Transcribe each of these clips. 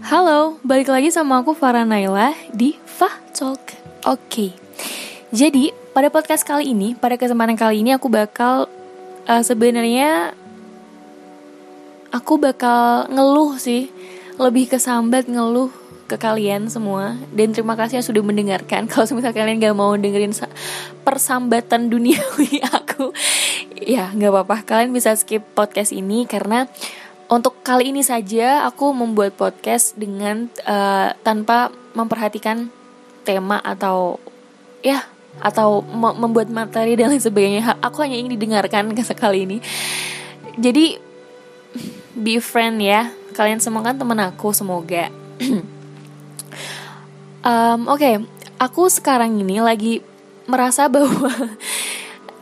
Halo, balik lagi sama aku Farah Naila di Fah Talk. Oke, jadi pada podcast kali ini, pada kesempatan kali ini aku bakal uh, sebenarnya aku bakal ngeluh sih, lebih ke sambat ngeluh ke kalian semua dan terima kasih yang sudah mendengarkan. Kalau misalnya kalian gak mau dengerin persambatan duniawi aku, ya nggak apa-apa. Kalian bisa skip podcast ini karena untuk kali ini saja aku membuat podcast dengan uh, tanpa memperhatikan tema atau ya atau membuat materi dan lain sebagainya. Aku hanya ingin didengarkan sekali ini. Jadi be friend ya. Kalian semua kan teman aku semoga. um, Oke, okay. aku sekarang ini lagi merasa bahwa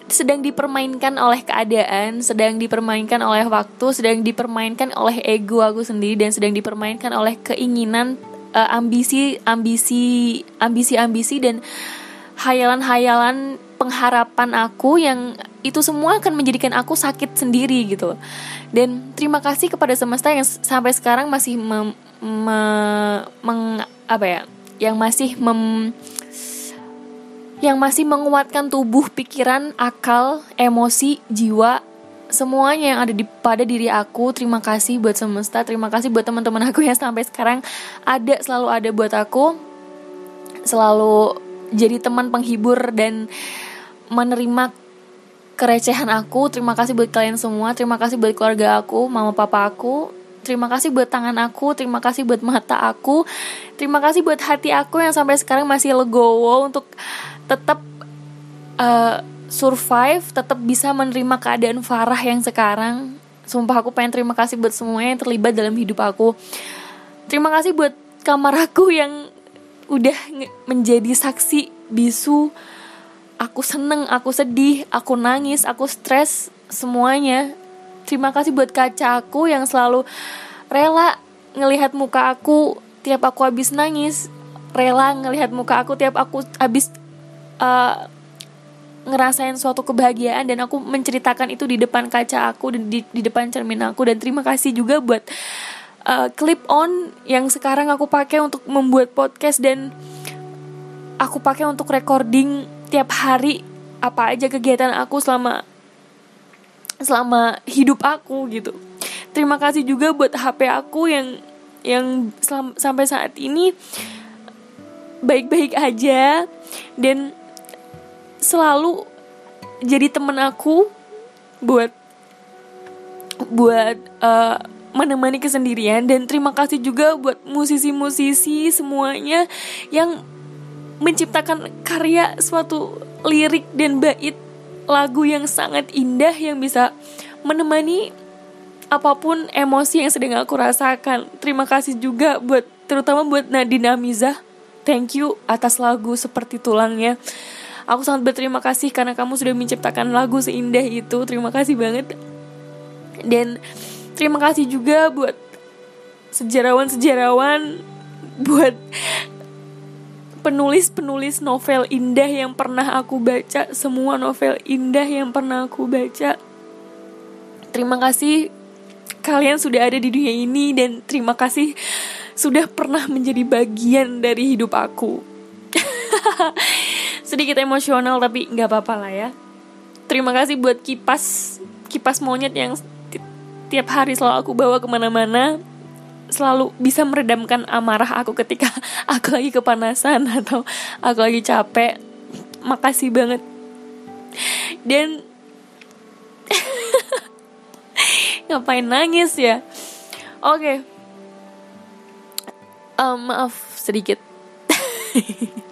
sedang dipermainkan oleh keadaan, sedang dipermainkan oleh waktu, sedang dipermainkan oleh ego aku sendiri dan sedang dipermainkan oleh keinginan uh, ambisi ambisi ambisi ambisi dan hayalan-hayalan pengharapan aku yang itu semua akan menjadikan aku sakit sendiri gitu. Dan terima kasih kepada semesta yang sampai sekarang masih mem, me, meng, apa ya? Yang masih mem yang masih menguatkan tubuh, pikiran, akal, emosi, jiwa, semuanya yang ada di pada diri aku. Terima kasih buat semesta, terima kasih buat teman-teman aku yang sampai sekarang ada selalu ada buat aku. Selalu jadi teman penghibur dan menerima kerecehan aku. Terima kasih buat kalian semua, terima kasih buat keluarga aku, mama papa aku, Terima kasih buat tangan aku, terima kasih buat mata aku, terima kasih buat hati aku yang sampai sekarang masih legowo untuk tetap uh, survive, tetap bisa menerima keadaan Farah yang sekarang. Sumpah aku pengen terima kasih buat semuanya yang terlibat dalam hidup aku. Terima kasih buat kamar aku yang udah menjadi saksi bisu. Aku seneng, aku sedih, aku nangis, aku stres, semuanya. Terima kasih buat kaca aku yang selalu rela ngelihat muka aku tiap aku habis nangis. Rela ngelihat muka aku tiap aku habis uh, ngerasain suatu kebahagiaan dan aku menceritakan itu di depan kaca aku dan di, di depan cermin aku dan terima kasih juga buat uh, clip on yang sekarang aku pakai untuk membuat podcast dan aku pakai untuk recording tiap hari apa aja kegiatan aku selama selama hidup aku gitu. Terima kasih juga buat HP aku yang yang sampai saat ini baik-baik aja dan selalu jadi temen aku buat buat uh, menemani kesendirian dan terima kasih juga buat musisi-musisi semuanya yang menciptakan karya suatu lirik dan bait lagu yang sangat indah yang bisa menemani apa pun emosi yang sedang aku rasakan. Terima kasih juga buat terutama buat Nadine Amizah. Thank you atas lagu seperti tulangnya. Aku sangat berterima kasih karena kamu sudah menciptakan lagu seindah itu. Terima kasih banget. Dan terima kasih juga buat sejarawan-sejarawan buat penulis-penulis novel indah yang pernah aku baca, semua novel indah yang pernah aku baca. Terima kasih kalian sudah ada di dunia ini dan terima kasih sudah pernah menjadi bagian dari hidup aku. sedikit emosional tapi nggak apa-apa lah ya terima kasih buat kipas kipas monyet yang tiap hari selalu aku bawa ke mana-mana selalu bisa meredamkan amarah aku ketika aku lagi kepanasan atau aku lagi capek. Makasih banget. Dan ngapain nangis ya? Oke. Okay. um, maaf sedikit.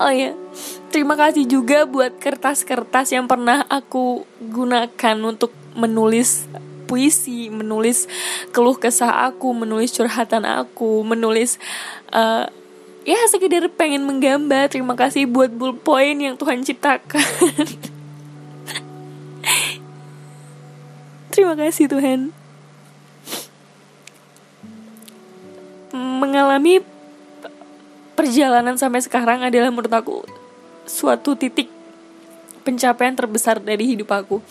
Oh ya terima kasih juga buat kertas-kertas yang pernah aku gunakan untuk menulis puisi, menulis keluh kesah aku, menulis curhatan aku, menulis uh, ya sekedar pengen menggambar. Terima kasih buat ballpoint yang Tuhan ciptakan. Terima kasih Tuhan. Mengalami perjalanan sampai sekarang adalah menurut aku suatu titik pencapaian terbesar dari hidup aku.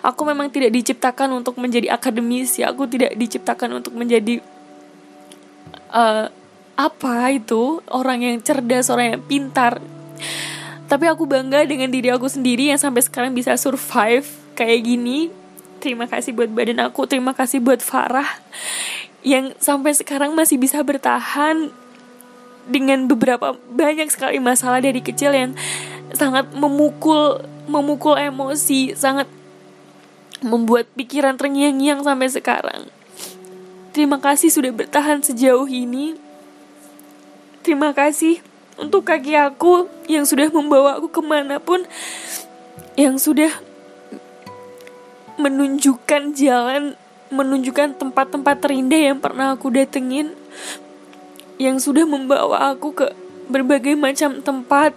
Aku memang tidak diciptakan untuk menjadi akademisi, aku tidak diciptakan untuk menjadi uh, apa itu orang yang cerdas orang yang pintar. Tapi aku bangga dengan diri aku sendiri yang sampai sekarang bisa survive kayak gini. Terima kasih buat badan aku terima kasih buat Farah yang sampai sekarang masih bisa bertahan dengan beberapa banyak sekali masalah dari kecil yang sangat memukul memukul emosi sangat membuat pikiran terngiang-ngiang sampai sekarang. Terima kasih sudah bertahan sejauh ini. Terima kasih untuk kaki aku yang sudah membawa aku ke mana pun yang sudah menunjukkan jalan menunjukkan tempat-tempat terindah yang pernah aku datengin yang sudah membawa aku ke berbagai macam tempat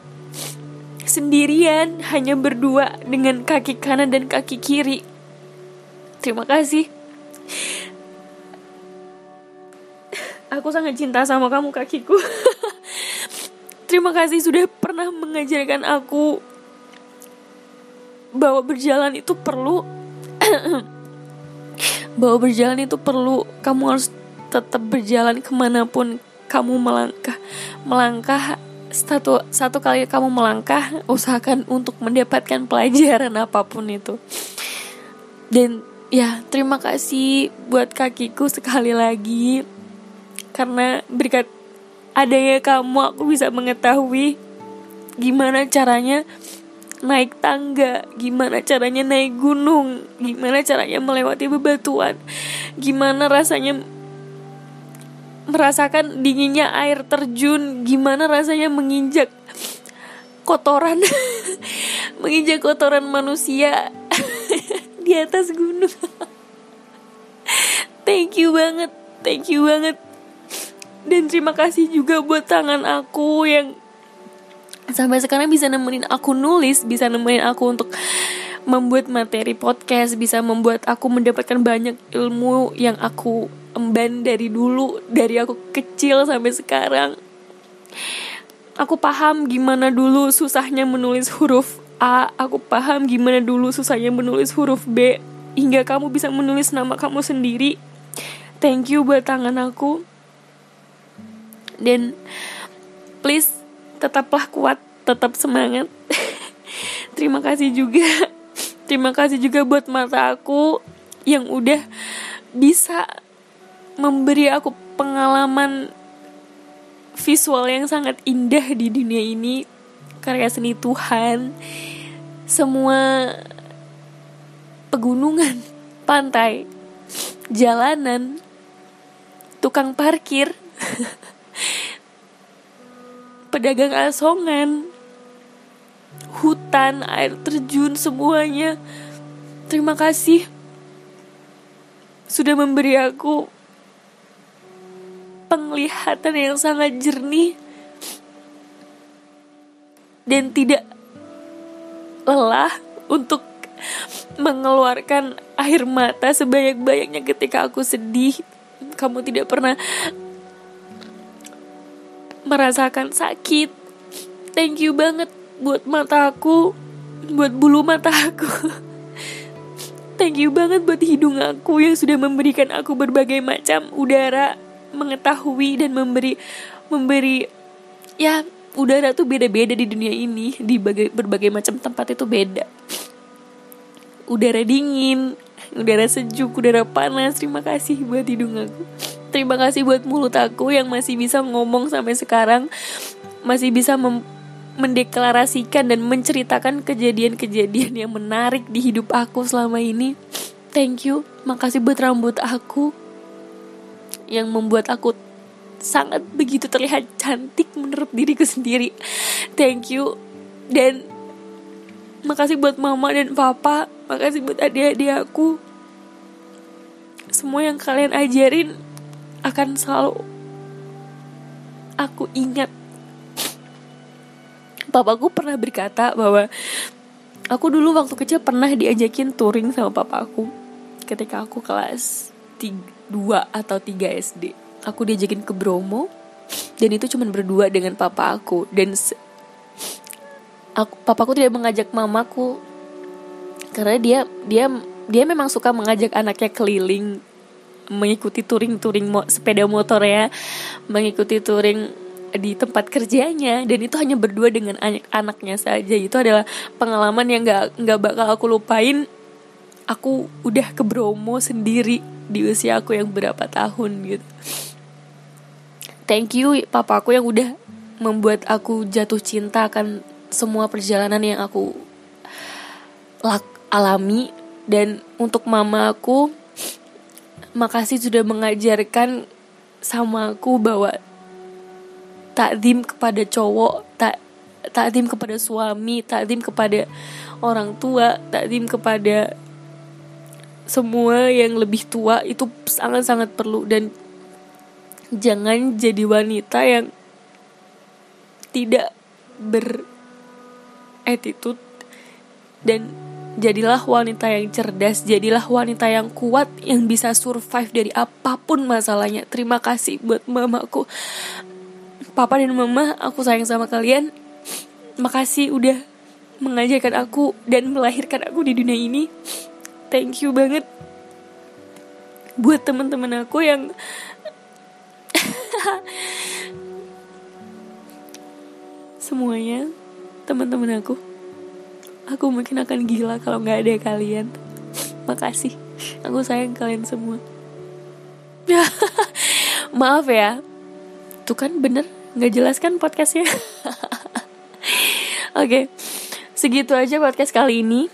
sendirian hanya berdua dengan kaki kanan dan kaki kiri terima kasih. Aku sangat cinta sama kamu kakiku. Terima kasih sudah pernah mengajarkan aku bahwa berjalan itu perlu. Bahwa berjalan itu perlu. Kamu harus tetap berjalan ke mana pun kamu melangkah. Melangkah satu satu kali kamu melangkah usahakan untuk mendapatkan pelajaran apa pun itu. Dan ya terima kasih buat kakiku sekali lagi. Karena berkat adanya kamu aku bisa mengetahui gimana caranya naik tangga, gimana caranya naik gunung, gimana caranya melewati bebatuan, gimana rasanya merasakan dinginnya air terjun, gimana rasanya menginjak kotoran, menginjak kotoran manusia di atas gunung. thank you banget, thank you banget. Dan terima kasih juga buat tangan aku yang sampai sekarang bisa nemenin aku nulis bisa nemenin aku untuk membuat materi podcast bisa membuat aku mendapatkan banyak ilmu yang aku emban dari dulu dari aku kecil sampai sekarang aku paham gimana dulu susahnya menulis huruf A aku paham gimana dulu susahnya menulis huruf B hingga kamu bisa menulis nama kamu sendiri thank you buat tangan aku dan please tetaplah kuat, tetap semangat. Terima kasih juga. Terima kasih juga buat mata aku yang udah bisa memberi aku pengalaman visual yang sangat indah di dunia ini karya seni Tuhan semua pegunungan pantai jalanan tukang parkir pedagang asongan, hutan, air terjun, semuanya. Terima kasih sudah memberi aku penglihatan yang sangat jernih dan tidak lelah untuk mengeluarkan air mata sebanyak-banyaknya ketika aku sedih. Kamu tidak pernah merasakan sakit. Thank you banget buat mata aku, buat bulu mata aku. Thank you banget buat hidung aku yang sudah memberikan aku berbagai macam udara, mengetahui dan memberi memberi ya udara tuh beda-beda di dunia ini, di berbagai, berbagai macam tempat itu beda. Udara dingin, udara sejuk, udara panas. Terima kasih buat hidung aku. Terima kasih buat mulut aku yang masih bisa ngomong sampai sekarang, masih bisa mendeklarasikan dan menceritakan kejadian-kejadian yang menarik di hidup aku selama ini. Thank you, makasih buat rambut aku yang membuat aku sangat begitu terlihat cantik menurut diriku sendiri. Thank you dan makasih buat mama dan papa, makasih buat adik-adik aku. Semua yang kalian ajarin akan selalu aku ingat papaku pernah berkata bahwa aku dulu waktu kecil pernah diajakin touring sama papaku ketika aku kelas 2 atau 3 SD aku diajakin ke Bromo dan itu cuma berdua dengan papa aku. Dan aku papaku tidak mengajak mamaku karena dia dia dia memang suka mengajak anaknya keliling mengikuti touring-touring mo sepeda motor ya mengikuti touring di tempat kerjanya. Dan itu hanya berdua dengan anak-anaknya saja. Itu adalah pengalaman yang nggak nggak bakal aku lupain. Aku udah ke Bromo sendiri di usia aku yang berapa tahun gitu thank you papaku yang udah membuat aku jatuh cinta akan semua perjalanan yang aku lak alami. Dan untuk mama aku makasih sudah mengajarkan sama aku bahwa takdim kepada cowok tak takdim kepada suami takdim kepada orang tua takdim kepada semua yang lebih tua itu sangat-sangat perlu. Dan jangan jadi wanita yang tidak beretitude dan Jadilah wanita yang cerdas, jadilah wanita yang kuat yang bisa survive dari apa pun masalahnya. Terima kasih buat mamaku. Papa dan mama, aku sayang sama kalian. Makasih udah mengajarkan aku dan melahirkan aku di dunia ini. Thank you banget buat teman-teman aku yang semuanya teman-teman aku aku mungkin akan gila kalau nggak ada kalian. Makasih aku sayang kalian semua. Maaf ya tuh kan bener nggak jelas kan podcastnya? Oke segitu aja podcast kali ini.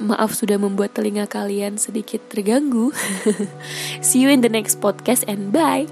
Maaf sudah membuat telinga kalian sedikit terganggu. See you in the next podcast and bye